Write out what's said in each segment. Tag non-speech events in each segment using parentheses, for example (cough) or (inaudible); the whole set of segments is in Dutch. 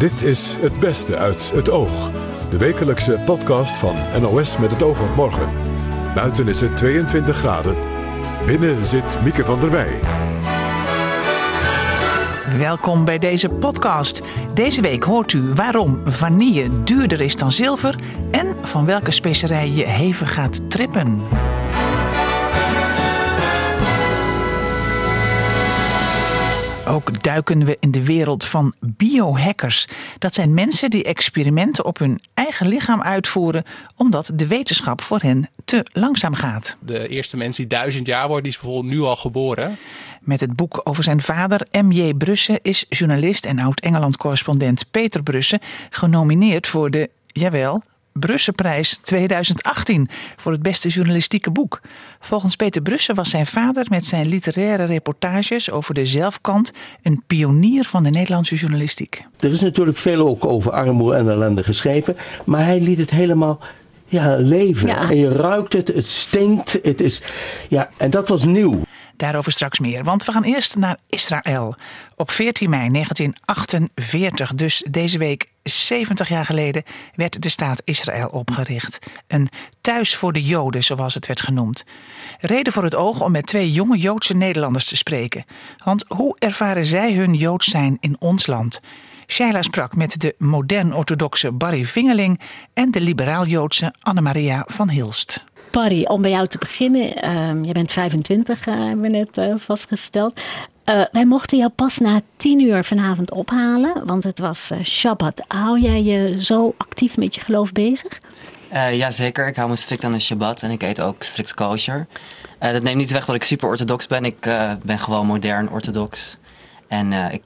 Dit is Het Beste uit het Oog. De wekelijkse podcast van NOS met het oog op morgen. Buiten is het 22 graden. Binnen zit Mieke van der Wij. Welkom bij deze podcast. Deze week hoort u waarom vanille duurder is dan zilver en van welke specerij je hevig gaat trippen. Ook duiken we in de wereld van biohackers. Dat zijn mensen die experimenten op hun eigen lichaam uitvoeren omdat de wetenschap voor hen te langzaam gaat. De eerste mens die duizend jaar wordt, die is bijvoorbeeld nu al geboren. Met het boek over zijn vader, M.J. Brusse, is journalist en oud-Engeland-correspondent Peter Brusse genomineerd voor de, jawel, Brusseprijs 2018 voor het beste journalistieke boek. Volgens Peter Brusse was zijn vader met zijn literaire reportages over de zelfkant een pionier van de Nederlandse journalistiek. Er is natuurlijk veel ook over armoede en ellende geschreven, maar hij liet het helemaal ja, leven. En je ruikt het, het stinkt, het is, ja, en dat was nieuw. Daarover straks meer, want we gaan eerst naar Israël. Op 14 mei 1948, dus deze week 70 jaar geleden, werd de staat Israël opgericht. Een thuis voor de Joden, zoals het werd genoemd. Reden voor het oog om met twee jonge Joodse Nederlanders te spreken. Want hoe ervaren zij hun Joods zijn in ons land? Shaila sprak met de modern-orthodoxe Barry Vingeling en de liberaal-Joodse Annemaria van Hilst. Barry, om bij jou te beginnen. Uh, je bent 25, uh, hebben we net uh, vastgesteld. Uh, wij mochten jou pas na tien uur vanavond ophalen, want het was Shabbat. Hou jij je zo actief met je geloof bezig? ja, zeker. Ik hou me strikt aan de Shabbat en ik eet ook strikt kosher. dat neemt niet weg dat ik super orthodox ben. Ik ben gewoon modern orthodox. En uh, ik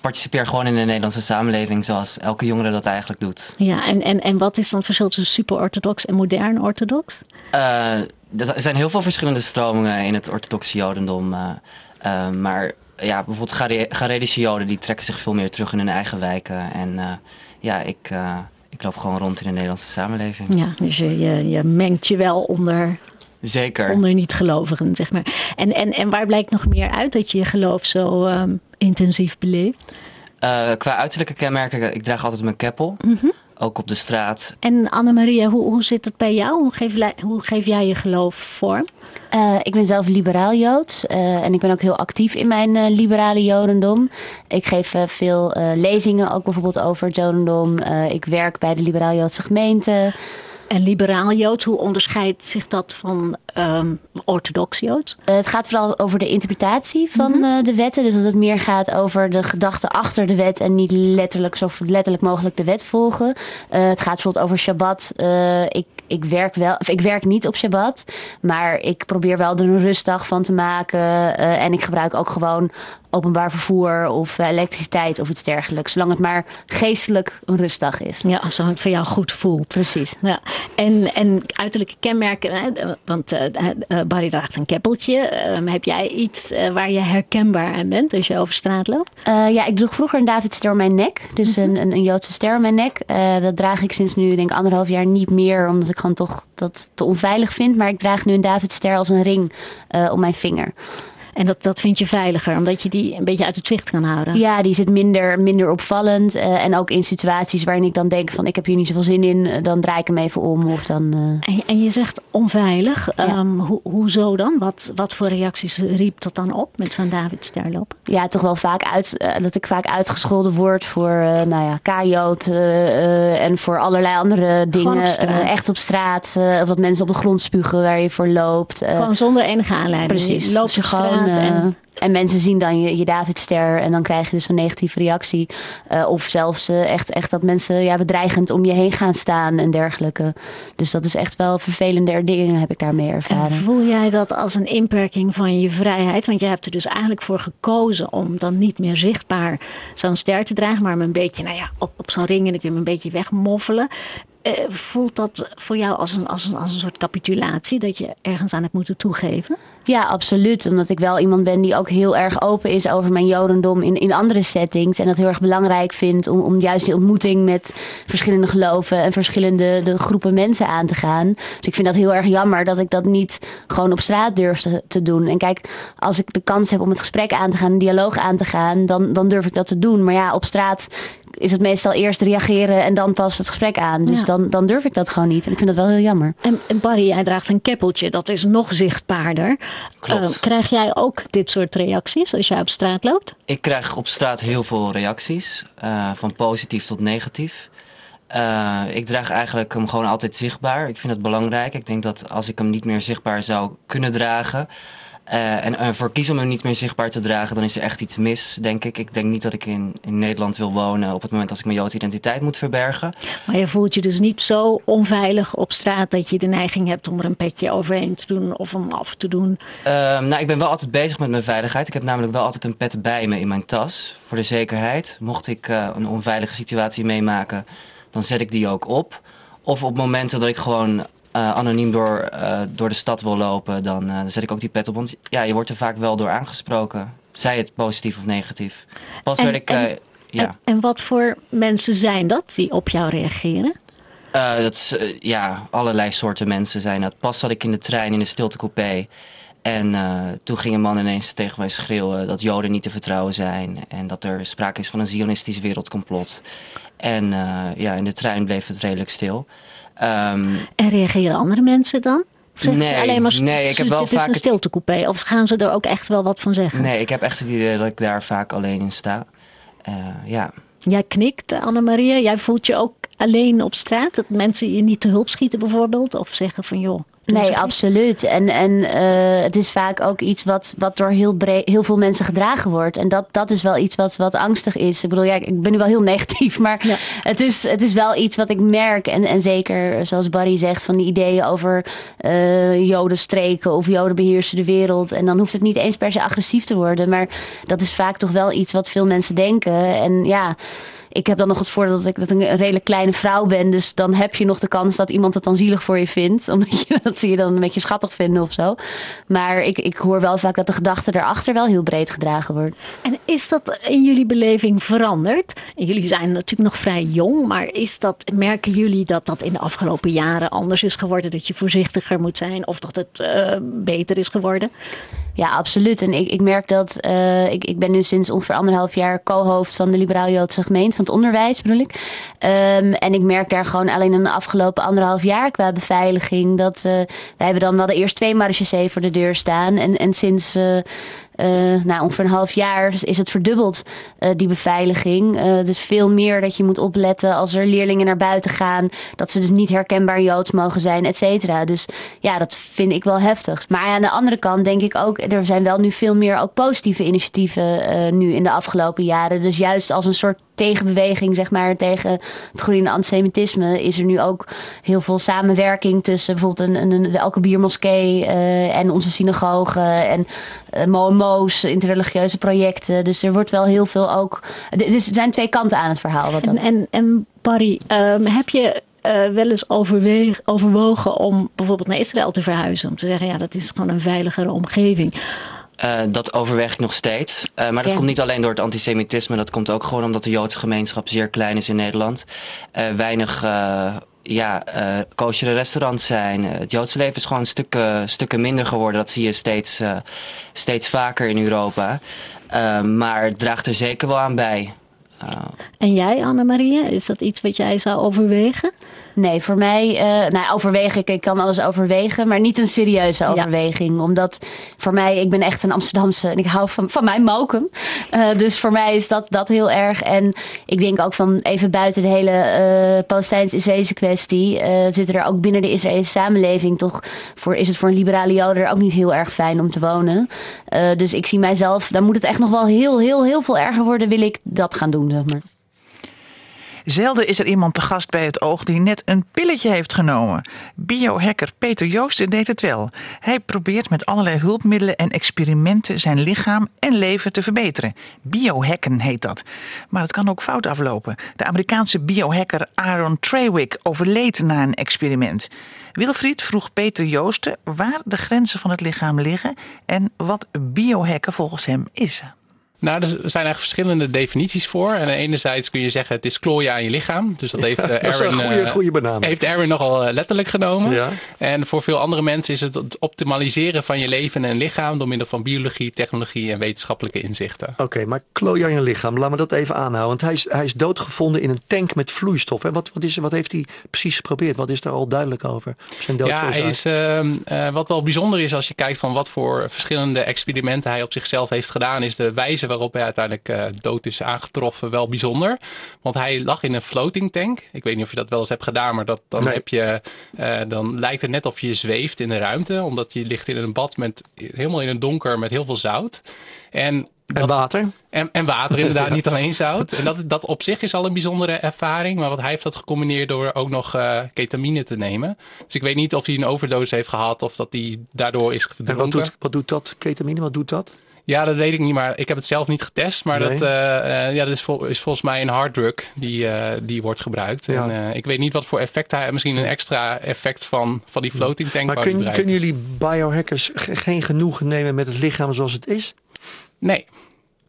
participeer gewoon in de Nederlandse samenleving zoals elke jongere dat eigenlijk doet. Ja, en, en, en wat is dan het verschil tussen super-orthodox en modern-orthodox? Uh, er zijn heel veel verschillende stromingen in het orthodoxe jodendom. Uh, maar ja, bijvoorbeeld Garedische joden die trekken zich veel meer terug in hun eigen wijken. En ja, ik, ik loop gewoon rond in de Nederlandse samenleving. Ja, dus je, je, je mengt je wel onder Zeker. Onder niet-gelovigen, zeg maar. En, en, en waar blijkt nog meer uit dat je je geloof zo um, intensief beleeft? Uh, qua uiterlijke kenmerken, ik draag altijd mijn keppel. Mm -hmm. Ook op de straat. En Annemaria, hoe, hoe zit het bij jou? Hoe geef, hoe geef jij je geloof vorm? Uh, ik ben zelf liberaal Joods uh, en ik ben ook heel actief in mijn uh, liberale Jodendom. Ik geef veel lezingen, ook bijvoorbeeld over het Jodendom. ik werk bij de liberaal Joodse gemeente. En liberaal Joods, hoe onderscheidt zich dat van um, orthodox Joods? Uh, het gaat vooral over de interpretatie van mm -hmm. uh, de wetten. Dus dat het meer gaat over de gedachten achter de wet en niet letterlijk zo letterlijk mogelijk de wet volgen. Uh, het gaat bijvoorbeeld over Shabbat. ik, ik, werk wel, of ik werk niet op Shabbat, maar ik probeer wel er een rustdag van te maken. en ik gebruik ook gewoon openbaar vervoer of elektriciteit of iets dergelijks. Zolang het maar geestelijk een rustdag is. Ja, zolang het voor jou goed voelt. Precies. Ja. En, en uiterlijke kenmerken, want uh, Barry draagt een keppeltje. Uh, heb jij iets waar je herkenbaar aan bent als je over straat loopt? ja, ik droeg vroeger een Davidster om mijn nek. Dus mm -hmm. een, een, Joodse ster om mijn nek. dat draag ik sinds nu denk anderhalf jaar niet meer. Omdat ik gewoon toch dat te onveilig vind. Maar ik draag nu een Davidster als een ring om mijn vinger. En dat, dat vind je veiliger, omdat je die een beetje uit het zicht kan houden. Ja, die zit minder, minder opvallend. Uh, en ook in situaties waarin ik dan denk van ik heb hier niet zoveel zin in, dan draai ik hem even om. Of dan, uh... en, en, je zegt onveilig. Ja. Um, ho hoezo dan? Wat, wat voor reacties riep dat dan op met zo'n David Sterloop? Ja, toch wel vaak uit, uh, dat ik vaak uitgescholden word voor nou ja, kajoot en voor allerlei andere dingen. Op echt op straat. of dat mensen op de grond spugen waar je voor loopt. Gewoon zonder enige aanleiding. Precies. Loop je gewoon en, en mensen zien dan je, je Davidster en dan krijg je dus een negatieve reactie. Uh, of zelfs uh, echt, echt dat mensen ja, bedreigend om je heen gaan staan en dergelijke. Dus dat is echt wel vervelende dingen heb ik daarmee ervaren. En voel jij dat als een inperking van je vrijheid? Want je hebt er dus eigenlijk voor gekozen om dan niet meer zichtbaar zo'n ster te dragen. Maar een beetje nou ja, op, op zo'n ring en dan kun je hem een beetje wegmoffelen. Uh, voelt dat voor jou als een, als, een, als een soort capitulatie dat je ergens aan hebt moeten toegeven? Ja, absoluut. Omdat ik wel iemand ben die ook heel erg open is over mijn jodendom in, in andere settings. En dat heel erg belangrijk vindt om, om juist die ontmoeting met verschillende geloven en verschillende de groepen mensen aan te gaan. Dus ik vind dat heel erg jammer dat ik dat niet gewoon op straat durf te, te doen. En kijk, als ik de kans heb om het gesprek aan te gaan, een dialoog aan te gaan, dan, dan durf ik dat te doen. Maar ja, op straat is het meestal eerst reageren en dan pas het gesprek aan. Dus Ja. dan, dan durf ik dat gewoon niet. En ik vind dat wel heel jammer. En, en Barry, jij draagt een keppeltje, dat is nog zichtbaarder. Klopt. Eh, krijg jij ook dit soort reacties als jij op straat loopt? Ik krijg op straat heel veel reacties, eh, van positief tot negatief. Eh, ik draag eigenlijk hem gewoon altijd zichtbaar. Ik vind het belangrijk. Ik denk dat als ik hem niet meer zichtbaar zou kunnen dragen. Eh, en ervoor kies om hem niet meer zichtbaar te dragen, dan is er echt iets mis, denk ik. Ik denk niet dat ik in, in Nederland wil wonen op het moment als ik mijn Joodse identiteit moet verbergen. Maar je voelt je dus niet zo onveilig op straat dat je de neiging hebt om er een petje overheen te doen of hem af te doen. Ehm, nou, ik ben wel altijd bezig met mijn veiligheid. Ik heb namelijk wel altijd een pet bij me in mijn tas. Voor de zekerheid. Mocht ik eh, een onveilige situatie meemaken, dan zet ik die ook op. Of op momenten dat ik gewoon eh, anoniem door, eh, door de stad wil lopen, dan, eh, dan zet ik ook die pet op. Want ja, je wordt er vaak wel door aangesproken. Zij het positief of negatief. Pas En- werd ik... en- eh, ja. En, en wat voor mensen zijn dat die op jou reageren? Eh, dat is, eh, ja, allerlei soorten mensen zijn dat. Pas zat ik in de trein in de stiltecoupé. En eh, toen ging een man ineens tegen mij schreeuwen dat Joden niet te vertrouwen zijn. En dat er sprake is van een zionistisch wereldcomplot. En eh, ja, in de trein bleef het redelijk stil. Ehm, En reageren andere mensen dan? Of zeggen ze Nee, alleen maar, nee, ik heb wel dit is een stiltecoupé? Of gaan ze er ook echt wel wat van zeggen? nee, ik heb echt het idee dat ik daar vaak alleen in sta. Eh, ja. Jij knikt, Annemaria. Jij voelt je ook alleen op straat? Dat mensen je niet te hulp schieten bijvoorbeeld? Of zeggen van joh... Nee, absoluut. En, en eh, het is vaak ook iets wat, wat door heel, breed, heel veel mensen gedragen wordt. En dat, dat is wel iets wat, wat angstig is. Ik bedoel, ja, ik ben nu wel heel (laughs) negatief, maar Ja. het, is, het is wel iets wat ik merk. En, en zeker, zoals Barry zegt, van die ideeën over eh joden streken of joden beheersen de wereld. En dan hoeft het niet eens per se agressief te worden. Maar dat is vaak toch wel iets wat veel mensen denken. En ja. Ik heb dan nog het voordeel dat ik dat een redelijk kleine vrouw ben. Dus dan heb je nog de kans dat iemand het dan zielig voor je vindt. (laughs) Omdat je, dat ze je dan een beetje schattig vinden of zo. Maar ik, ik hoor wel vaak dat de gedachte daarachter wel heel breed gedragen wordt. En is dat in jullie beleving veranderd? Jullie zijn natuurlijk nog vrij jong, maar is dat, merken jullie dat dat in de afgelopen jaren anders is geworden? Dat je voorzichtiger moet zijn of dat het eh, beter is geworden? Ja, absoluut. En ik, ik merk dat eh, ik, ik ben nu sinds ongeveer anderhalf jaar co-hoofd van de Liberaal-Joodse gemeente, van het onderwijs bedoel ik. Ehm, en ik merk daar gewoon alleen in de afgelopen anderhalf jaar qua beveiliging dat eh, wij hebben dan wel de eerst twee marechaussee voor de deur staan. En, en sinds eh, nou, ongeveer een half jaar is het verdubbeld, eh, die beveiliging. Eh, dus veel meer dat je moet opletten als er leerlingen naar buiten gaan. Dat ze dus niet herkenbaar Joods mogen zijn, et cetera. Dus ja, dat vind ik wel heftig. Maar aan de andere kant denk ik ook, er zijn wel nu veel meer ook positieve initiatieven nu in de afgelopen jaren. Dus juist als een soort tegenbeweging, zeg maar, tegen het groeiende antisemitisme, is er nu ook heel veel samenwerking tussen bijvoorbeeld een, een, de Alkebir Moskee eh, en onze synagoge en uh, MOMO's, interreligieuze projecten. Dus er wordt wel heel veel ook. Dus er zijn twee kanten aan het verhaal. Wat dan... En, en, Barry, um, heb je uh, wel eens overweeg, overwogen om bijvoorbeeld naar Israël te verhuizen? Om te zeggen, ja, dat is gewoon een veiligere omgeving. Uh, dat overweeg ik nog steeds. Uh, maar dat ja. komt niet alleen door het antisemitisme. Dat komt ook gewoon omdat de Joodse gemeenschap zeer klein is in Nederland. Uh, weinig ja, koosjere restaurants zijn. het Joodse leven is gewoon stukken, stukken minder geworden. Dat zie je steeds, steeds vaker in Europa. maar het draagt er zeker wel aan bij. en jij, Annemaria, is dat iets wat jij zou overwegen? Nee, voor mij, uh, nou overweeg ik, ik kan alles overwegen, maar niet een serieuze overweging. Ja. Omdat voor mij, ik ben echt een Amsterdamse en ik hou van, van mijn mokum. Uh, dus voor mij is dat, dat heel erg. En ik denk ook van even buiten de hele uh, Palestijns-Israëlische kwestie, zitten er ook binnen de Israëlische samenleving toch, voor, is het voor een liberale Joden ook niet heel erg fijn om te wonen. dus ik zie mijzelf, dan moet het echt nog wel heel, heel, heel veel erger worden, wil ik dat gaan doen, zeg maar. Zelden is er iemand te gast bij het oog die net een pilletje heeft genomen. Biohacker Peter Joosten deed het wel. Hij probeert met allerlei hulpmiddelen en experimenten zijn lichaam en leven te verbeteren. Biohacken heet dat. Maar het kan ook fout aflopen. De Amerikaanse biohacker Aaron Trawick overleed na een experiment. Wilfried vroeg Peter Joosten waar de grenzen van het lichaam liggen en wat biohacken volgens hem is. Nou, er zijn eigenlijk verschillende definities voor. En enerzijds kun je zeggen het is klooien aan je lichaam. Dus dat (laughs) heeft dat een Aaron, goede, goede benaming. heeft Aaron nogal eh, letterlijk genomen. Ja. En voor veel andere mensen is het het optimaliseren van je leven en lichaam door middel van biologie, technologie en wetenschappelijke inzichten. Oké, maar klooi aan je lichaam. Laat me dat even aanhouden. Want hij is, hij is doodgevonden in een tank met vloeistof. Hè? Wat, wat, is, wat heeft hij precies geprobeerd? Wat is daar al duidelijk over? Zijn Ja, is, ehm, eh, wat wel bijzonder is als je kijkt van wat voor verschillende experimenten hij op zichzelf heeft gedaan, is de wijze waarop hij uiteindelijk eh, dood is aangetroffen wel bijzonder. Want hij lag in een floating tank. Ik weet niet of je dat wel eens hebt gedaan, maar dat, dan, Nee. heb je, eh, dan lijkt het net of je zweeft in de ruimte, omdat je ligt in een bad met helemaal in het donker met heel veel zout. En water? en, en water inderdaad, (laughs) niet alleen zout. En dat, dat op zich is al een bijzondere ervaring. Maar wat hij heeft dat gecombineerd door ook nog eh, ketamine te nemen. Dus ik weet niet of hij een overdosis heeft gehad of dat hij daardoor is En wat verdronken. doet, wat doet dat? Ketamine, wat doet dat? Ja, dat weet ik niet, maar ik heb het zelf niet getest. Maar Nee. dat, eh, eh, ja, dat is, vol- is volgens mij een harddrug die, eh, die wordt gebruikt. Ja. En, ik weet niet wat voor effect hij... Misschien een extra effect van, van die floating tank Maar kun, kunnen jullie biohackers ge- geen genoegen nemen met het lichaam zoals het is? Nee.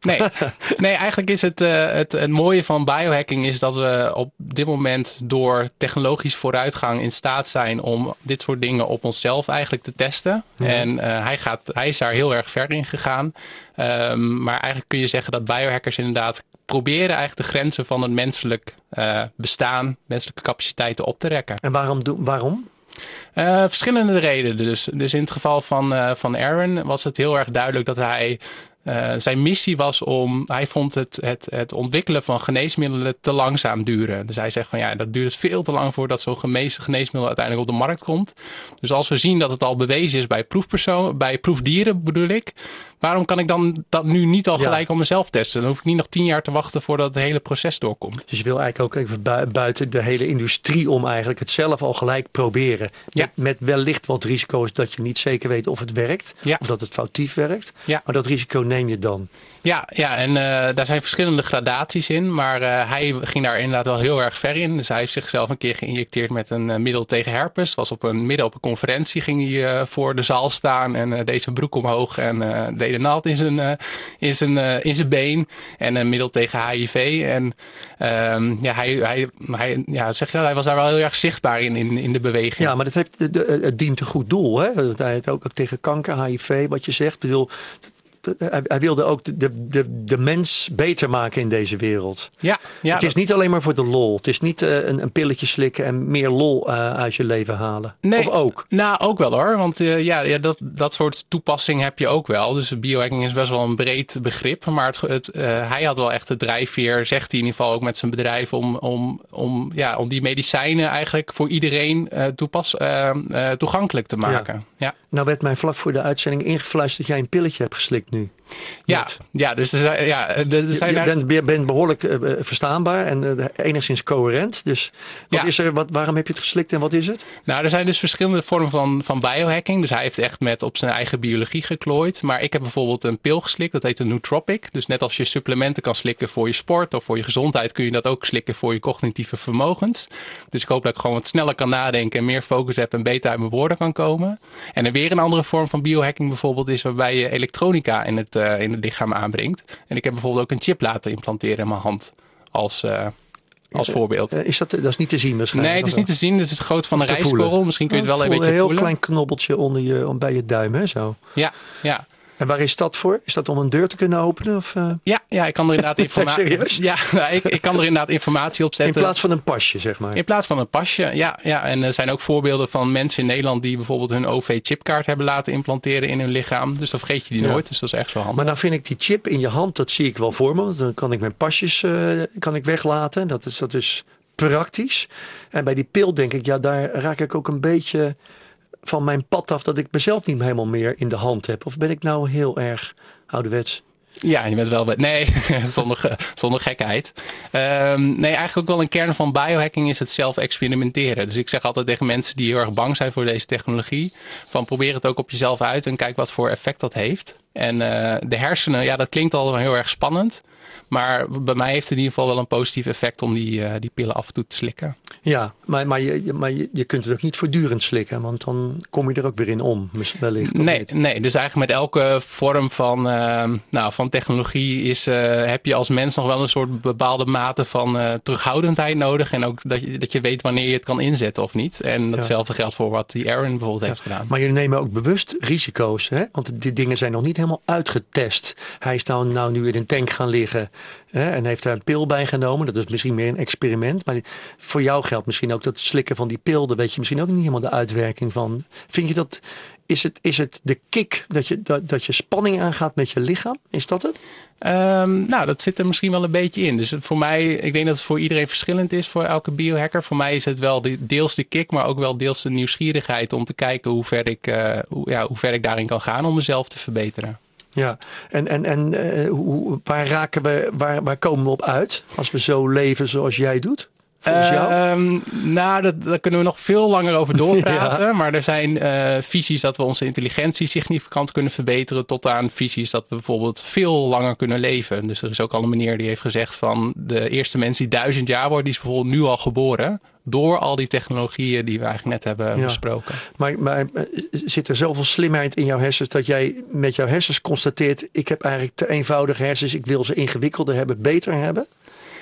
Nee. (laughs) nee, eigenlijk is het, eh, het, het mooie van biohacking is dat we op dit moment door technologisch vooruitgang in staat zijn om dit soort dingen op onszelf eigenlijk te testen. En eh, hij, gaat, hij is daar heel erg ver in gegaan. Ehm, maar eigenlijk kun je zeggen dat biohackers inderdaad proberen eigenlijk de grenzen van het menselijk eh, bestaan, menselijke capaciteiten op te rekken. En waarom? doen- waarom? Verschillende redenen dus. Dus in het geval van, van Aaron was het heel erg duidelijk dat hij... eh, zijn missie was om... Hij vond het, het, het ontwikkelen van geneesmiddelen te langzaam duren. Dus hij zegt van ja, dat duurt veel te lang voordat zo'n genees- geneesmiddel uiteindelijk op de markt komt. Dus als we zien dat het al bewezen is bij bij proefdieren bedoel ik... Waarom kan ik dan dat nu niet al Ja. gelijk op mezelf testen? Dan hoef ik niet nog tien jaar te wachten voordat het hele proces doorkomt. Dus je wil eigenlijk ook even bui- buiten de hele industrie om eigenlijk het zelf al gelijk proberen. Ja. Met, met wellicht wat risico's dat je niet zeker weet of het werkt. Ja. Of dat het foutief werkt. Maar dat risico neem je dan. Ja, ja en eh, daar zijn verschillende gradaties in. Maar eh, hij ging daar inderdaad wel heel erg ver in. Dus hij heeft zichzelf een keer geïnjecteerd met een eh, middel tegen herpes. Was op een, midden op een conferentie ging hij voor de zaal staan en zijn broek omhoog en deed een naald in zijn, in, zijn, in zijn been. En een middel tegen HIV. En ehm, ja, hij, hij, hij, ja, zeg je, hij was daar wel heel erg zichtbaar in, in, in de beweging. Ja, maar dat heeft, het dient een goed doel. Hè? Hij heeft ook, ook tegen kanker, HIV, wat je zegt. Ik bedoel, hij, hij wilde ook de, de, de, de mens beter maken in deze wereld. ja, ja, het is niet alleen maar voor de lol. Het is niet eh, een, een pilletje slikken en meer lol eh, uit je leven halen. Nee. Of ook. Nou, ook wel hoor. Want eh, ja, ja dat, dat soort toepassing heb je ook wel. Dus biohacking is best wel een breed begrip. Maar het, het, eh, hij had wel echt de drijfveer, zegt hij in ieder geval ook met zijn bedrijf, om, om, om, ja, om die medicijnen eigenlijk voor iedereen eh, toepas, eh, eh, toegankelijk te maken. Ja. Nou werd mij vlak voor de uitzending ingefluisterd dat jij een pilletje hebt geslikt nu. Ja, ja, dus er ja, er Je, zijn je bent, behoorlijk eh, eh, verstaanbaar en eh, enigszins coherent. Dus wat Ja. is er, wat, waarom heb je het geslikt en wat is het? Nou, er zijn dus verschillende vormen van, van biohacking. Dus hij heeft echt met op zijn eigen biologie geklooid. Maar ik heb bijvoorbeeld een pil geslikt, dat heet een nootropic. Dus net als je supplementen kan slikken voor je sport of voor je gezondheid, kun je dat ook slikken voor je cognitieve vermogens. Dus ik hoop dat ik gewoon wat sneller kan nadenken en meer focus heb en beter uit mijn woorden kan komen. En er weer een andere vorm van biohacking bijvoorbeeld is waarbij je elektronica in het, eh, in het lichaam aanbrengt. En ik heb bijvoorbeeld ook een chip laten implanteren in mijn hand als, eh, als voorbeeld. Eh, is dat, dat is niet te zien waarschijnlijk. Nee, het is niet te zien. Het is het groot van een voelen. Misschien kun je het wel Ik een beetje heel voelen. klein knobbeltje onder je, om- bij je duim, hè, zo. Ja, ja. En waar is dat voor? Is dat om een deur te kunnen openen? Of, eh, Ja, ja, ik kan er inderdaad (laughs) informatie. Ja, nou, (laughs) ik, ik kan er inderdaad informatie op in zetten. plaats van een pasje, zeg maar. In plaats van een pasje, ja, ja. En er zijn ook voorbeelden van mensen in Nederland die bijvoorbeeld hun OV-chipkaart hebben laten implanteren in hun lichaam. Dus dan vergeet je die Ja. nooit. Dus dat is echt zo handig. Maar nou vind ik die chip in je hand, dat zie ik wel voor me. Dan kan ik mijn pasjes eh, kan ik weglaten. Dat is, dat is praktisch. En bij die pil denk ik, ja, daar raak ik ook een beetje van mijn pad af dat ik mezelf niet helemaal meer in de hand heb. Of ben ik nou heel erg ouderwets? Ja, je bent wel. Nee, (laughs) zonder, zonder gekheid. Ehm, nee, eigenlijk ook wel een kern van biohacking is het zelf experimenteren. Dus ik zeg altijd tegen mensen die heel erg bang zijn voor deze technologie: van probeer het ook op jezelf uit en kijk wat voor effect dat heeft. En eh, de hersenen, ja, dat klinkt al heel erg spannend. Maar bij mij heeft het in ieder geval wel een positief effect om die, uh, die pillen af en toe te slikken. Ja, maar, maar, je, maar je, kunt het ook niet voortdurend slikken, want dan kom je er ook weer in om, wellicht. Nee, nee, dus eigenlijk met elke vorm van, uh, nou, van technologie is, uh, heb je als mens nog wel een soort bepaalde mate van uh, terughoudendheid nodig. En ook dat je, dat je weet wanneer je het kan inzetten of niet. En datzelfde geldt voor wat die Aaron bijvoorbeeld heeft gedaan. Maar jullie nemen ook bewust risico's, hè? want die dingen zijn nog niet helemaal uitgetest. Hij is nou, nou nu in een tank gaan liggen en heeft daar een pil bij genomen. Dat is misschien meer een experiment. Maar voor jou geldt misschien ook dat slikken van die pil, daar weet je misschien ook niet helemaal de uitwerking van. Vind je dat, is het, is het de kick dat je, dat, dat je spanning aangaat met je lichaam? Is dat het? Um, nou, dat zit er misschien wel een beetje in. Dus voor mij, ik denk dat het voor iedereen verschillend is, voor elke biohacker. Voor mij is het wel de, deels de kick, maar ook wel deels de nieuwsgierigheid om te kijken hoe ver ik, uh, hoe, ja, hoe ver ik daarin kan gaan om mezelf te verbeteren. Ja, en, en, en hoe, waar raken we, waar, waar komen we op uit als we zo leven zoals jij doet? Uh, nou, dat, daar kunnen we nog veel langer over (laughs) doorpraten. ja. Maar er zijn uh, visies dat we onze intelligentie significant kunnen verbeteren. Tot aan visies dat we bijvoorbeeld veel langer kunnen leven. Dus er is ook al een meneer die heeft gezegd van de eerste mens die duizend jaar wordt, die is bijvoorbeeld nu al geboren. Door al die technologieën die we eigenlijk net hebben ja. besproken. Maar, maar zit er zoveel slimheid in jouw hersens dat jij met jouw hersens constateert: ik heb eigenlijk te eenvoudige hersens, ik wil ze ingewikkelder hebben, beter hebben?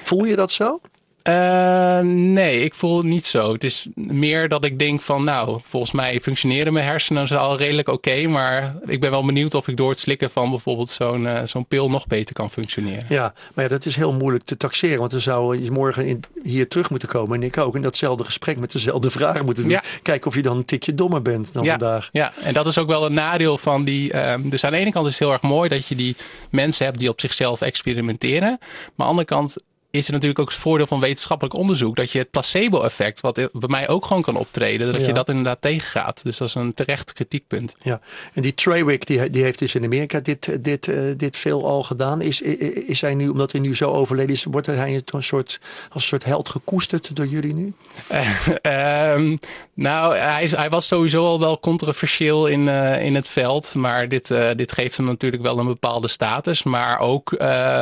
Voel je dat zo? Uh, nee, ik voel het niet zo. Het is meer dat ik denk van, nou, volgens mij functioneren mijn hersenen al redelijk oké. Okay, maar ik ben wel benieuwd of ik door het slikken van bijvoorbeeld zo'n uh, zo'n pil nog beter kan functioneren. Ja, maar ja, dat is heel moeilijk te taxeren. Want dan zou je morgen in, hier terug moeten komen en ik ook. En datzelfde gesprek met dezelfde vragen moeten doen. Ja. Kijken of je dan een tikje dommer bent dan ja, vandaag. Ja, en dat is ook wel een nadeel van die... Uh, dus aan de ene kant is het heel erg mooi dat je die mensen hebt die op zichzelf experimenteren. Maar aan de andere kant is er natuurlijk ook het voordeel van wetenschappelijk onderzoek. Dat je het placebo-effect, wat bij mij ook gewoon kan optreden, dat ja. je dat inderdaad tegengaat. Dus dat is een terecht kritiekpunt. Ja, en die Trawick, die, die heeft dus in Amerika dit, dit, uh, dit veel al gedaan. Is, is hij nu, omdat hij nu zo overleden is, wordt hij een soort, als een soort held gekoesterd door jullie nu? Uh, (laughs) um, nou, hij, is, hij was sowieso al wel controversieel in, uh, in het veld. Maar dit, dit geeft hem natuurlijk wel een bepaalde status. Maar ook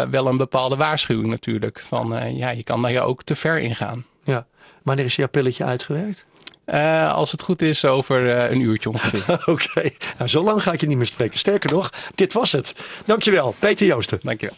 wel een bepaalde waarschuwing natuurlijk. Van uh, ja, je kan daar ook te ver in gaan. Ja. Wanneer is jouw pilletje uitgewerkt? Uh, als het goed is, over uh, een uurtje ongeveer. (laughs) Oké, okay. nou, zo lang ga ik je niet meer spreken. Sterker nog, dit was het. Dankjewel, Peter Joosten. Dankjewel.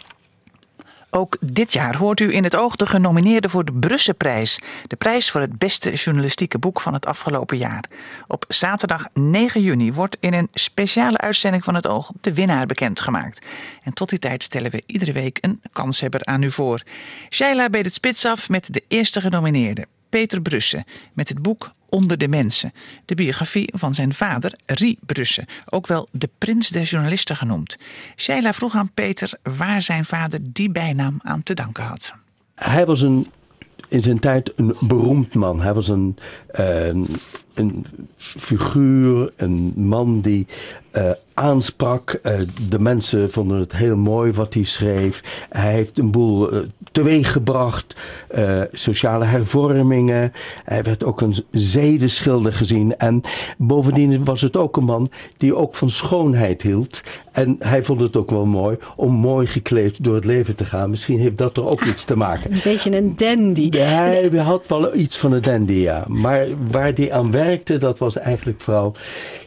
Ook dit jaar hoort u in het oog de genomineerden voor de Brusselprijs. De prijs voor het beste journalistieke boek van het afgelopen jaar. Op zaterdag 9 juni wordt in een speciale uitzending van het oog de winnaar bekendgemaakt. En tot die tijd stellen we iedere week een kanshebber aan u voor. Shaila beet het spits af met de eerste genomineerde. Peter Brussen met het boek Onder de Mensen. De biografie van zijn vader, Rie Brussen, ook wel de prins der journalisten genoemd. Sheila vroeg aan Peter waar zijn vader die bijnaam aan te danken had. Hij was een, in zijn tijd een beroemd man. Hij was een, een figuur, een man die uh, aansprak. Uh, de mensen vonden het heel mooi wat hij schreef. Hij heeft een boel uh, teweeggebracht. sociale hervormingen. Hij werd ook een zedenschilder gezien. En bovendien was het ook een man die ook van schoonheid hield. En hij vond het ook wel mooi om mooi gekleed door het leven te gaan. Misschien heeft dat er ook iets te maken. Een beetje een dandy. Hij had wel iets van een dandy, ja. Maar waar hij aan werkte, dat was eigenlijk vooral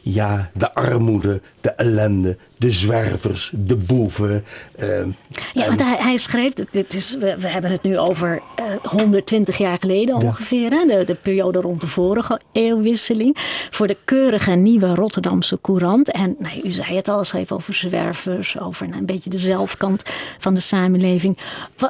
ja, de armoede, de ellende, de zwervers, de boeven. Uh, ja, want hij, hij schreef, dit is, we, we, hebben het nu over uh, 120 jaar geleden ongeveer, hè, de, de, periode rond de vorige eeuwwisseling, voor de keurige nieuwe Rotterdamse Courant. En nou, u zei het al, schreef over zwervers, over nou, een beetje de zelfkant van de samenleving.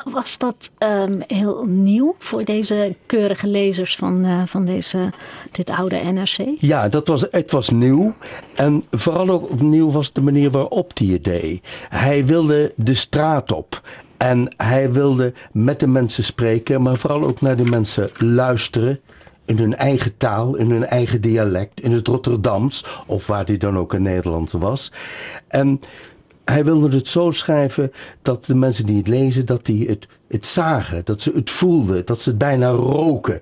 Was dat um, heel nieuw voor deze keurige lezers van, uh, van deze, dit oude NRC? Ja, dat was, het was nieuw. En vooral ook opnieuw was de manier waarop hij het deed. Hij wilde de straat op. En hij wilde met de mensen spreken, maar vooral ook naar de mensen luisteren. In hun eigen taal, in hun eigen dialect, in het Rotterdams, of waar hij dan ook in Nederland was. En hij wilde het zo schrijven dat de mensen die het lezen, dat die het, het zagen, dat ze het voelden, dat ze het bijna roken.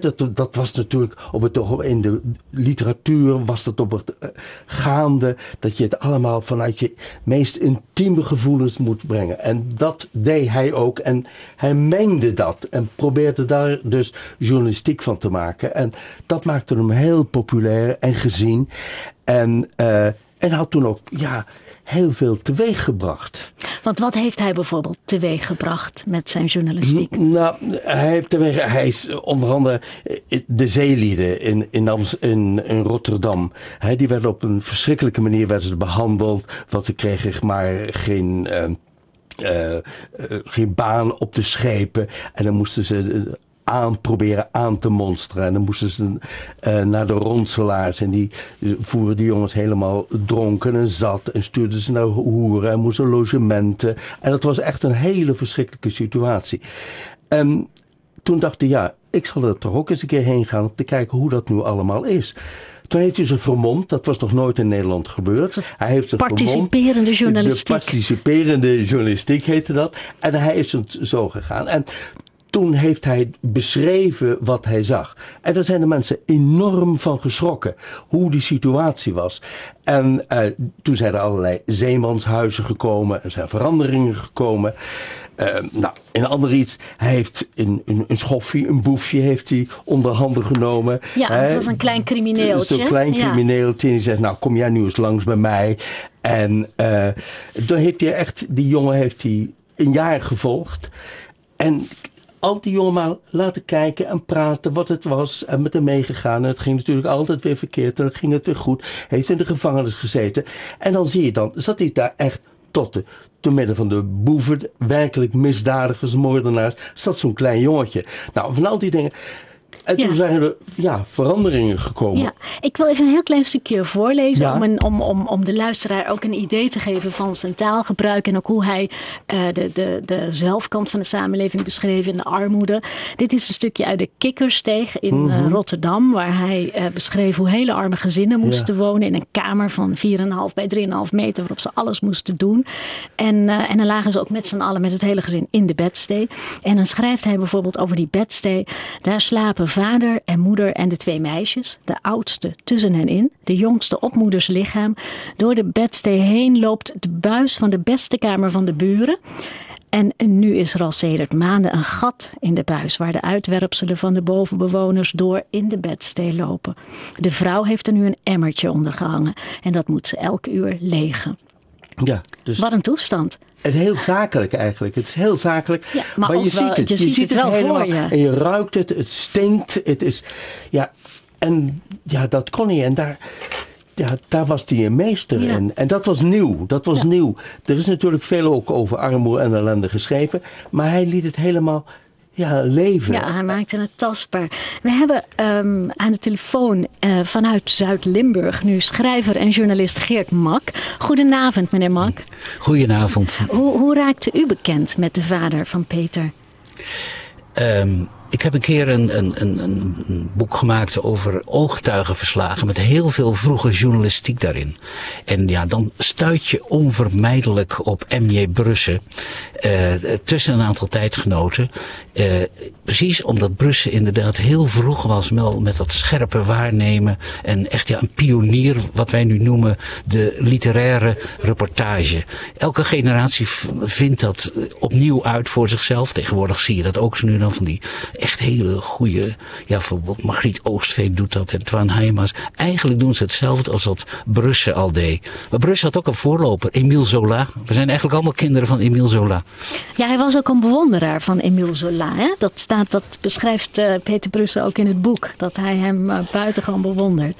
dat, dat was natuurlijk op het in de literatuur was dat op het eh, gaande, dat je het allemaal vanuit je meest intieme gevoelens moet brengen. En dat deed hij ook en hij mengde dat en probeerde daar dus journalistiek van te maken. En dat maakte hem heel populair en gezien. En, uh, en had toen ook, ja, heel veel teweeggebracht. Want wat heeft hij bijvoorbeeld teweeggebracht met zijn journalistiek? Nou, hij, heeft teweeg, hij is onder andere eh, de zeelieden in, in, in, in Rotterdam. die werden op een verschrikkelijke manier werden ze behandeld. Want ze kregen maar geen. Uh, uh, geen baan op de schepen. En dan moesten ze aan proberen aan te monsteren. En dan moesten ze uh, naar de ronselaars. En die voeren die jongens helemaal dronken en zat. En stuurden ze naar hoeren en moesten logementen. En dat was echt een hele verschrikkelijke situatie. En toen dacht hij, ja, ik zal er toch ook eens een keer heen gaan om te kijken hoe dat nu allemaal is. Toen heeft hij zich vermomd. Dat was nog nooit in Nederland gebeurd. Hij heeft zich participerende journalistiek. De participerende journalistiek heette dat. En hij is het zo gegaan. En toen heeft hij beschreven wat hij zag. En daar zijn de mensen enorm van geschrokken. Hoe die situatie was. En uh, toen zijn er allerlei zeemanshuizen gekomen. Er zijn veranderingen gekomen. Uh, nou, een ander iets. Hij heeft een, een, een schoffie, een boefje heeft hij onder handen genomen. Ja, dat was een klein crimineeltje. Zo'n klein crimineeltje. En die zegt, nou kom jij nu eens langs bij mij. En uh, toen heeft hij echt, die jongen heeft hij een jaar gevolgd. En al die jongen laten kijken en praten wat het was. En met hem meegegaan. En het ging natuurlijk altijd weer verkeerd. En dan ging het weer goed. Heeft in de gevangenis gezeten. En dan zie je dan, zat hij daar echt tot de, te midden van de boeven, werkelijk misdadigers, moordenaars, zat zo'n klein jongetje. Nou, van al die dingen. En toen zijn er ja, veranderingen gekomen. Ja, ik wil even een heel klein stukje voorlezen om, een, om, om, om de luisteraar ook een idee te geven van zijn taalgebruik en ook hoe hij uh, de, de, de zelfkant van de samenleving beschreef in de armoede. Dit is een stukje uit de Kikkersteeg in mm Rotterdam, waar hij uh, beschreef hoe hele arme gezinnen moesten wonen in een kamer van 4,5 bij 3,5 meter, waarop ze alles moesten doen. En, en dan lagen ze ook met z'n allen, met het hele gezin, in de bedstee. En dan schrijft hij bijvoorbeeld over die bedstee, daar slapen vader en moeder en de twee meisjes, de oudste tussen hen in, de jongste op moeders lichaam. Door de bedstee heen loopt de buis van de beste kamer van de buren. En nu is er al sedert maanden een gat in de buis waar de uitwerpselen van de bovenbewoners door in de bedstee lopen. De vrouw heeft er nu een emmertje onder gehangen en dat moet ze elk uur legen. Ja, dus... Wat een toestand. Het heel zakelijk eigenlijk. Het is heel zakelijk. Ja, maar, je, ziet het, je, ziet het. wel helemaal. Voor je. En je ruikt het. Het stinkt. Het is. Ja. En ja, dat kon hij. En daar. Ja, daar was hij een meester in. En dat was nieuw. Dat was nieuw. Er is natuurlijk veel ook over armoede en ellende geschreven. Maar hij liet het helemaal ja, leven. Ja, hij maakte het tastbaar. We hebben um, aan de telefoon uh, vanuit Zuid-Limburg nu schrijver en journalist Geert Mak. Goedenavond, meneer Mak. Goedenavond. Hoe, hoe raakte u bekend met de vader van Peter? Um, ik heb een keer een, een, een, een, boek gemaakt over oogtuigenverslagen met heel veel vroege journalistiek daarin. En ja, dan stuit je onvermijdelijk op M.J. Brussen uh, tussen een aantal tijdgenoten. Uh, precies omdat Brussen inderdaad heel vroeg was met dat scherpe waarnemen en echt ja, een pionier, wat wij nu noemen de literaire reportage. Elke generatie vindt dat opnieuw uit voor zichzelf. Tegenwoordig zie je dat ook zo nu dan van die echt hele goede, ja, bijvoorbeeld Margriet Oostveen doet dat en Twan Heijmans. Eigenlijk doen ze hetzelfde als wat Brussen al deed. Maar Brussen had ook een voorloper, Emile Zola. We zijn eigenlijk allemaal kinderen van Emile Zola. Ja, hij was ook een bewonderaar van Emile Zola. Hè? Dat, staat, dat beschrijft uh, Peter Brussen ook in het boek. Dat hij hem uh, buitengewoon bewondert.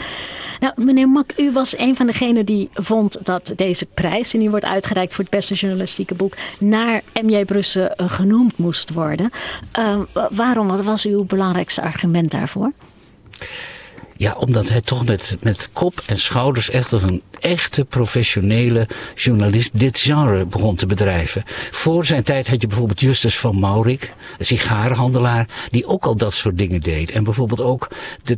Nou, meneer Mak, u was een van degenen die vond dat deze prijs, die nu wordt uitgereikt voor het beste journalistieke boek, naar M.J. Brussen uh, genoemd moest worden. waarom? Wat was uw belangrijkste argument daarvoor? Ja, omdat hij toch met, met kop en schouders echt als een echte professionele journalist dit genre begon te bedrijven. Voor zijn tijd had je bijvoorbeeld Justus van Maurik, een sigarenhandelaar, die ook al dat soort dingen deed. En bijvoorbeeld ook,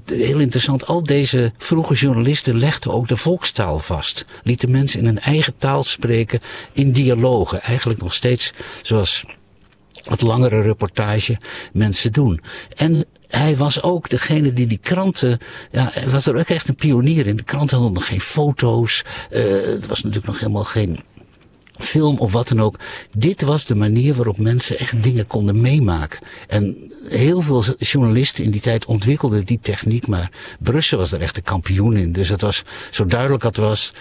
heel interessant, al deze vroege journalisten legden ook de volkstaal vast. Lieten mensen in hun eigen taal spreken in dialogen. Eigenlijk nog steeds zoals wat langere reportage mensen doen. En hij was ook degene die die kranten, ja, hij was er ook echt een pionier in. De kranten hadden nog geen foto's, uh, er was natuurlijk nog helemaal geen film of wat dan ook. Dit was de manier waarop mensen echt dingen konden meemaken. En heel veel journalisten in die tijd ontwikkelden die techniek, maar Brussel was er echt de kampioen in. Dus het was zo duidelijk dat was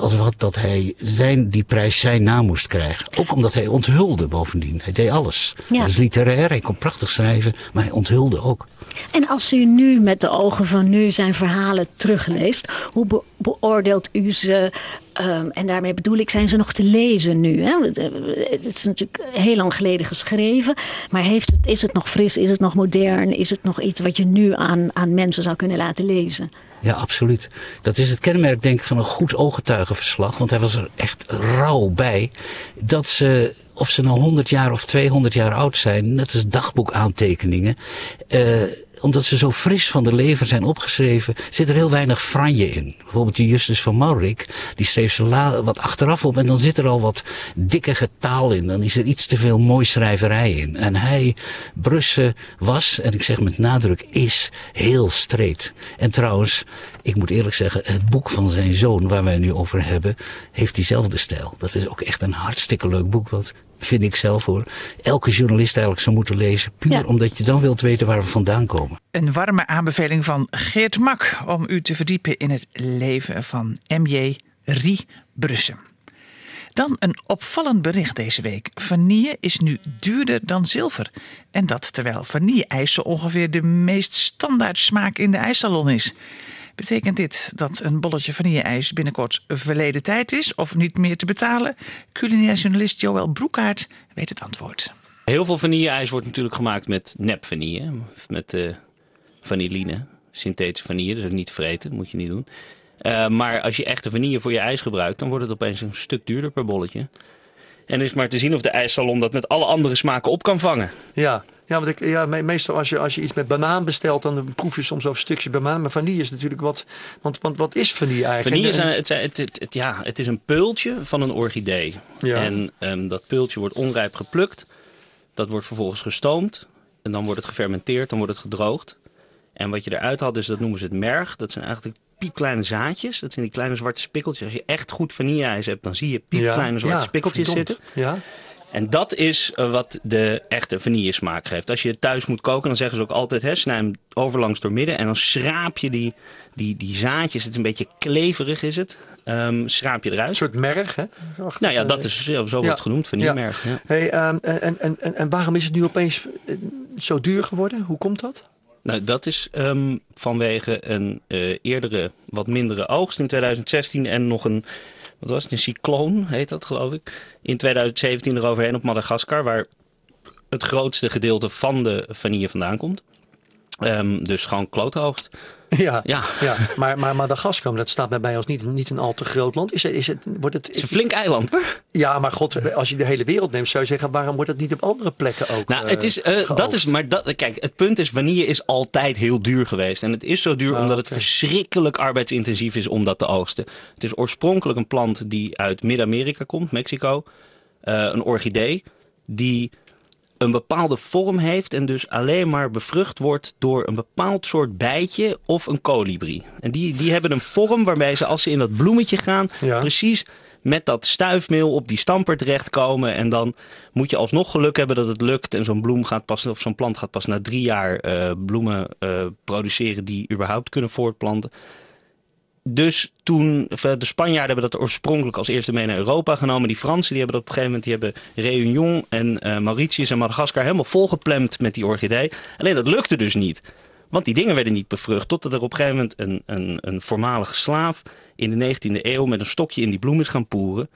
als wat dat hij zijn, die prijs zijn naam moest krijgen. Ook omdat hij onthulde bovendien. Hij deed alles. Ja. Hij was literair, hij kon prachtig schrijven, maar hij onthulde ook. En als u nu met de ogen van nu zijn verhalen terugleest, hoe beoordeelt u ze Um, en daarmee bedoel ik, zijn ze nog te lezen nu? Hè? Het is natuurlijk heel lang geleden geschreven. Maar heeft het, is het nog fris? Is het nog modern? Is het nog iets wat je nu aan, aan mensen zou kunnen laten lezen? Ja, absoluut. Dat is het kenmerk, denk ik, van een goed ooggetuigenverslag. Want hij was er echt rauw bij. Dat ze, of ze nou 100 jaar of 200 jaar oud zijn, net als dagboekaantekeningen. Uh, omdat ze zo fris van de leven zijn opgeschreven, zit er heel weinig franje in. Bijvoorbeeld die Justus van Maurik, die schreef ze wat achteraf op en dan zit er al wat dikke taal in. Dan is er iets te veel mooi schrijverij in. En hij, Brusse, was, en ik zeg met nadruk is, heel streed. En trouwens, ik moet eerlijk zeggen, het boek van zijn zoon, waar wij nu over hebben, heeft diezelfde stijl. Dat is ook echt een hartstikke leuk boek, wat vind ik zelf hoor, elke journalist eigenlijk zou moeten lezen. Puur omdat je dan wilt weten waar we vandaan komen. Een warme aanbeveling van Geert Mak om u te verdiepen in het leven van M.J. Rie Brussen. Dan een opvallend bericht deze week. Vanille is nu duurder dan zilver. En dat terwijl vanille-ijs ongeveer de meest standaard smaak in de ijssalon is. Betekent dit dat een bolletje vanille-ijs binnenkort verleden tijd is of niet meer te betalen? Culinair journalist Joël Broekaert weet het antwoord. Heel veel vanille-ijs wordt natuurlijk gemaakt met nep vanille, met uh, vanilline, synthetische vanille, dus ook niet vreten, dat moet je niet doen. Uh, maar als je echte vanille voor je ijs gebruikt, dan wordt het opeens een stuk duurder per bolletje. En is maar te zien of de ijssalon dat met alle andere smaken op kan vangen. Ja, ja, want ik, ja, meestal als je, als je iets met banaan bestelt, dan proef je soms over stukjes banaan. Maar vanille is natuurlijk wat. Want, want wat is vanille eigenlijk? Vanille is een, het, het, het, ja, het is een peultje van een orchidee. Ja. En um, dat peultje wordt onrijp geplukt. Dat wordt vervolgens gestoomd. En dan wordt het gefermenteerd, dan wordt het gedroogd. En wat je eruit haalt, dus dat noemen ze het merg. Dat zijn eigenlijk piepkleine zaadjes. Dat zijn die kleine zwarte spikkeltjes. Als je echt goed vanille-ijs hebt, dan zie je piepkleine zwarte ja, spikkeltjes zitten. Ja. En dat is eh, wat de echte vanille smaak geeft. Als je het thuis moet koken, dan zeggen ze ook altijd: hè, snij hem overlangs door midden. En dan schraap je die, die, die zaadjes. Het is een beetje kleverig, is het. Um, schraap je eruit. Een soort merg, hè? nou ja, dat is zo wordt genoemd, vanillemerg. Ja. Hey, um, en, en, en, en waarom is het nu opeens eh, zo duur geworden? Hoe komt dat? Nou, dat is um, vanwege een uh, eerdere, wat mindere oogst in 2016 en nog een wat was een cycloon heet dat geloof ik, in 2017 eroverheen op Madagaskar, waar het grootste gedeelte van de vanille vandaan komt. Um, dus gewoon kloothoogst. Ja, ja. ja. Maar, maar Madagaskar, dat staat bij ons niet, niet een al te groot land. Is, het, is het, wordt het, het is een flink eiland hoor. Ja, maar god, als je de hele wereld neemt, zou je zeggen, waarom wordt het niet op andere plekken ook? Nou, het is, uh, dat is, maar dat, kijk, het punt is, vanille is altijd heel duur geweest. En het is zo duur ah, omdat het verschrikkelijk arbeidsintensief is om dat te oogsten. Het is oorspronkelijk een plant die uit Midden-Amerika komt, Mexico. Uh, een orchidee, die een bepaalde vorm heeft en dus alleen maar bevrucht wordt door een bepaald soort bijtje of een kolibrie. En die, die hebben een vorm waarbij ze als ze in dat bloemetje gaan, precies met dat stuifmeel op die stamper terechtkomen. En dan moet je alsnog geluk hebben dat het lukt. En zo'n bloem gaat pas, of zo'n plant gaat pas na drie jaar uh, bloemen uh, produceren die überhaupt kunnen voortplanten. Dus toen, de Spanjaarden hebben dat oorspronkelijk als eerste mee naar Europa genomen. Die Fransen die hebben dat op een gegeven moment, die hebben Réunion en uh, Mauritius en Madagaskar helemaal volgeplemd met die orchidee. Alleen dat lukte dus niet. Want die dingen werden niet bevrucht. Totdat er op een gegeven moment een, een, een voormalige slaaf in de 19e eeuw met een stokje in die bloem is gaan poeren.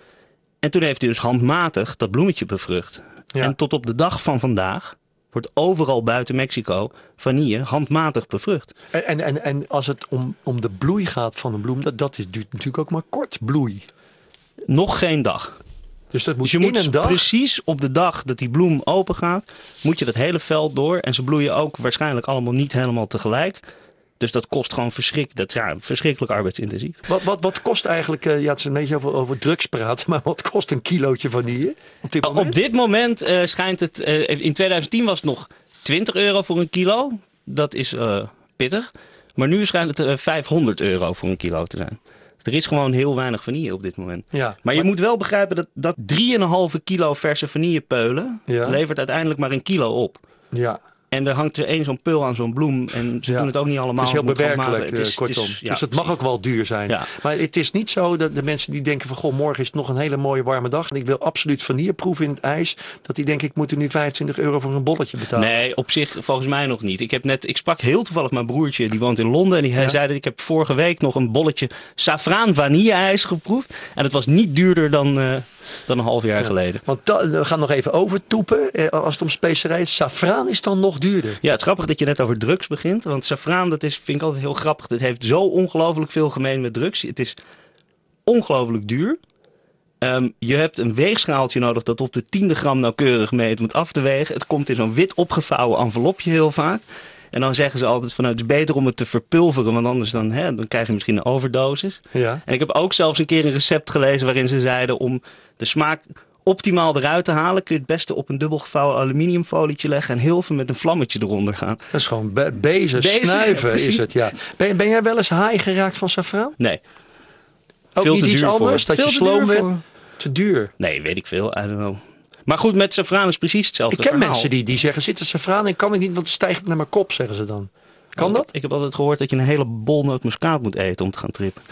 En toen heeft hij dus handmatig dat bloemetje bevrucht. En tot op de dag van vandaag wordt overal buiten Mexico vanille handmatig bevrucht. En, en, en, en als het om, om de bloei gaat van een bloem, dat, dat is, duurt natuurlijk ook maar kort bloei. Nog geen dag. Dus dat moet Dus je in moet een dag. precies op de dag dat die bloem open gaat, moet je dat hele veld door. En ze bloeien ook waarschijnlijk allemaal niet helemaal tegelijk. Dus dat kost gewoon verschrik, dat, ja, verschrikkelijk arbeidsintensief. Wat, wat, wat kost eigenlijk, eh, ja, het is een beetje over, over drugs praten, (laughs) maar wat kost een kilootje vanille op dit moment? Op dit moment eh, schijnt het, eh, in 2010 was het nog 20 euro voor een kilo. Dat is eh, pittig. Maar nu schijnt het eh, 500 euro voor een kilo te zijn. Dus er is gewoon heel weinig vanille op dit moment. Ja, Maar je moet wel begrijpen dat, dat 3,5 kilo verse vanillepeulen Ja. levert uiteindelijk maar een kilo op. Ja, En er hangt er één zo'n peul aan zo'n bloem. En ze Ja. doen het ook niet allemaal. het is heel bewerkelijk, maten. Het is- eh, kortom. het is- ja, dus het mag ook wel duur zijn. Ja. Maar het is niet zo dat de mensen die denken van... goh, morgen is het nog een hele mooie warme dag... en ik wil absoluut vanille proeven in het ijs... dat die denken, ik moet er nu 25 euro voor een bolletje betalen. Nee, op zich volgens mij nog niet. Ik, heb net, ik sprak heel toevallig mijn broertje, die woont in Londen. En die Ja. zei dat ik heb vorige week nog een bolletje saffraan vanille-ijs geproefd. En het was niet duurder dan, eh, dan een half jaar geleden. Want we gaan nog even overtoepen. eh, Als het om specerij is, safraan is dan nog duurder. Ja, het is grappig dat je net over drugs begint. Want saffraan, dat is, vind ik altijd heel grappig. Het heeft zo ongelooflijk veel gemeen met drugs. Het is ongelooflijk duur. Ehm, je hebt een weegschaaltje nodig dat op de tiende gram nauwkeurig meet moet af te wegen. Het komt in zo'n wit opgevouwen envelopje heel vaak. En dan zeggen ze altijd van nou, het is beter om het te verpulveren, want anders dan, hè, dan krijg je misschien een overdosis. Ja. En ik heb ook zelfs een keer een recept gelezen waarin ze zeiden om de smaak optimaal eruit te halen, kun je het beste op een dubbel gevouwen aluminiumfolietje leggen en heel veel met een vlammetje eronder gaan. Dat is gewoon be- Bezig, snuiven precies. is het. Ja. Ben, ben jij wel eens haai geraakt van safraan? Nee. Ook Veel niet te iets voor. anders? Dat Veel je te sloom. Te duur. Nee, weet ik veel. I don't know. Maar goed, met safraan is precies hetzelfde Ik ken verhaal. mensen die, die zeggen, zit er safraan in? Kan ik niet, want het stijgt naar mijn kop, zeggen ze dan. Kan dat? Ik heb altijd gehoord dat je een hele bol nootmuskaat moet eten om te gaan trippen.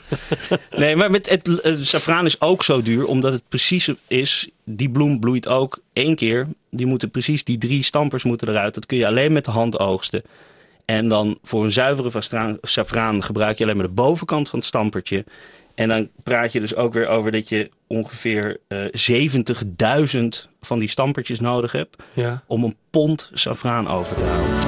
(laughs) nee, maar met het, eh, safraan is ook zo duur, omdat het precies is. Die bloem bloeit ook één keer. Die moeten precies, die drie stampers moeten eruit. Dat kun je alleen met de hand oogsten. En dan voor een zuivere safraan gebruik je alleen maar de bovenkant van het stampertje. En dan praat je dus ook weer over dat je ongeveer eh 70.000 van die stampertjes nodig hebt Ja. om een pond safraan over te houden.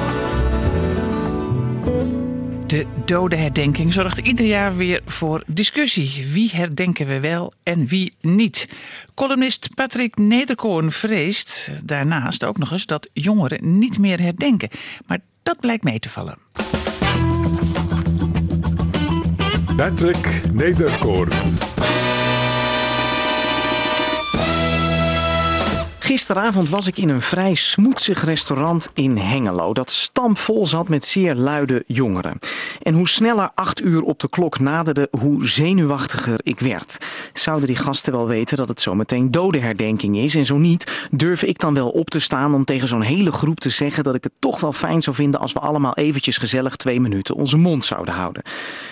De dodenherdenking zorgt ieder jaar weer voor discussie. Wie herdenken we wel en wie niet? Columnist Patrick Nederkoorn vreest daarnaast ook nog eens dat jongeren niet meer herdenken. Maar dat blijkt mee te vallen. Patrick Nederkoorn. Gisteravond was ik in een vrij smoetsig restaurant in Hengelo. Dat stampvol zat met zeer luide jongeren. En hoe sneller acht uur op de klok naderde, hoe zenuwachtiger ik werd. Zouden die gasten wel weten dat het zometeen dodenherdenking is? En zo niet, durf ik dan wel op te staan om tegen zo'n hele groep te zeggen dat ik het toch wel fijn zou vinden als we allemaal eventjes gezellig twee minuten onze mond zouden houden.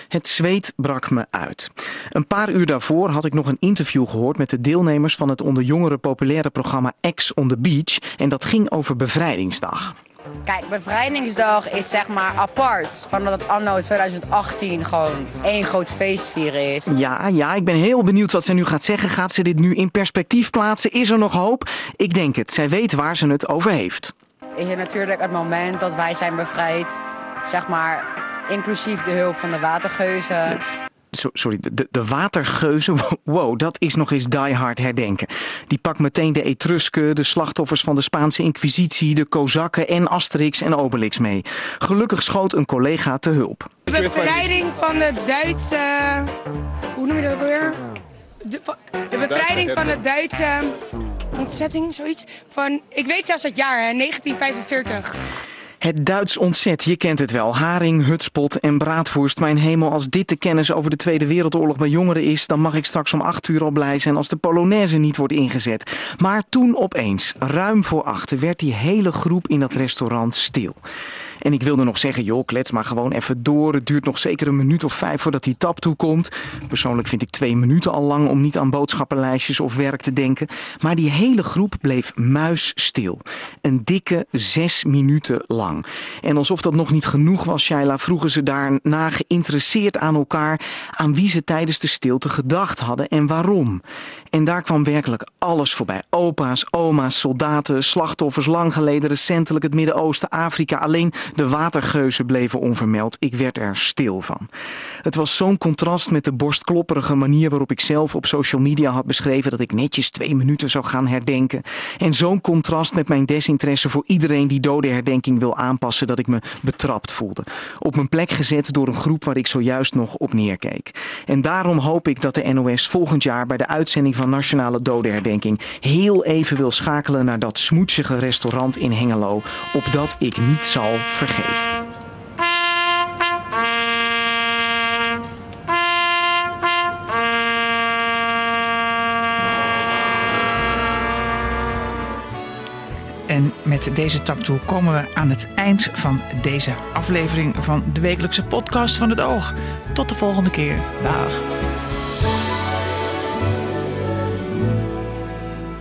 Het zweet brak me uit. Een paar uur daarvoor had ik nog een interview gehoord met de deelnemers van het onder jongeren populaire programma X on the Beach. En dat ging over Bevrijdingsdag. Kijk, bevrijdingsdag is zeg maar apart van dat het anno 2018 gewoon één groot feestvieren is. Ja, ja, ik ben heel benieuwd wat zij nu gaat zeggen. Gaat ze dit nu in perspectief plaatsen? Is er nog hoop? Ik denk het. Zij weet waar ze het over heeft. Is het natuurlijk het moment dat wij zijn bevrijd, zeg maar inclusief de hulp van de watergeuzen. So- sorry, de, de watergeuzen. (laughs) Wow, dat is nog eens die hard herdenken. Die pakt meteen de Etrusken, de slachtoffers van de Spaanse Inquisitie, de Kozakken en Asterix en Obelix mee. Gelukkig schoot een collega te hulp. De bevrijding van de Duitse. Hoe noem je dat ook alweer? De, de bevrijding van de Duitse ontzetting, zoiets. Van, ik weet zelfs het jaar, hè, 1945. Het Duits ontzet, je kent het wel. Haring, hutspot en braadvoerst. Mijn hemel, als dit de kennis over de Tweede Wereldoorlog bij jongeren is... dan mag ik straks om acht uur al blij zijn als de Polonaise niet wordt ingezet. Maar toen opeens, ruim voor acht, werd die hele groep in dat restaurant stil. En ik wilde nog zeggen, joh, klets maar gewoon even door. Het duurt nog zeker een minuut of vijf voordat die tap toekomt. Persoonlijk vind ik twee minuten al lang om niet aan boodschappenlijstjes of werk te denken. Maar die hele groep bleef muisstil. Een dikke zes minuten lang. En alsof dat nog niet genoeg was, Shaila, vroegen ze daarna geïnteresseerd aan elkaar aan wie ze tijdens de stilte gedacht hadden en waarom. En daar kwam werkelijk alles voorbij. Opa's, oma's, soldaten, slachtoffers, lang geleden, recentelijk het Midden-Oosten, Afrika. Alleen de watergeuzen bleven onvermeld. Ik werd er stil van. Het was zo'n contrast met de borstklopperige manier waarop ik zelf op social media had beschreven dat ik netjes twee minuten zou gaan herdenken. En zo'n contrast met mijn desinteresse voor iedereen die dodenherdenking wil aanpassen dat ik me betrapt voelde. Op mijn plek gezet door een groep waar ik zojuist nog op neerkeek. En daarom hoop ik dat de NOS volgend jaar bij de uitzending van Nationale Dodenherdenking heel even wil schakelen naar dat smoetsige restaurant in Hengelo, opdat ik niet zal vergeten. En met deze taptoe komen we aan het eind van deze aflevering van de wekelijkse podcast van het Oog. Tot de volgende keer. Dag.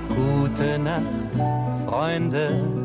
Gute Nacht, Freunde.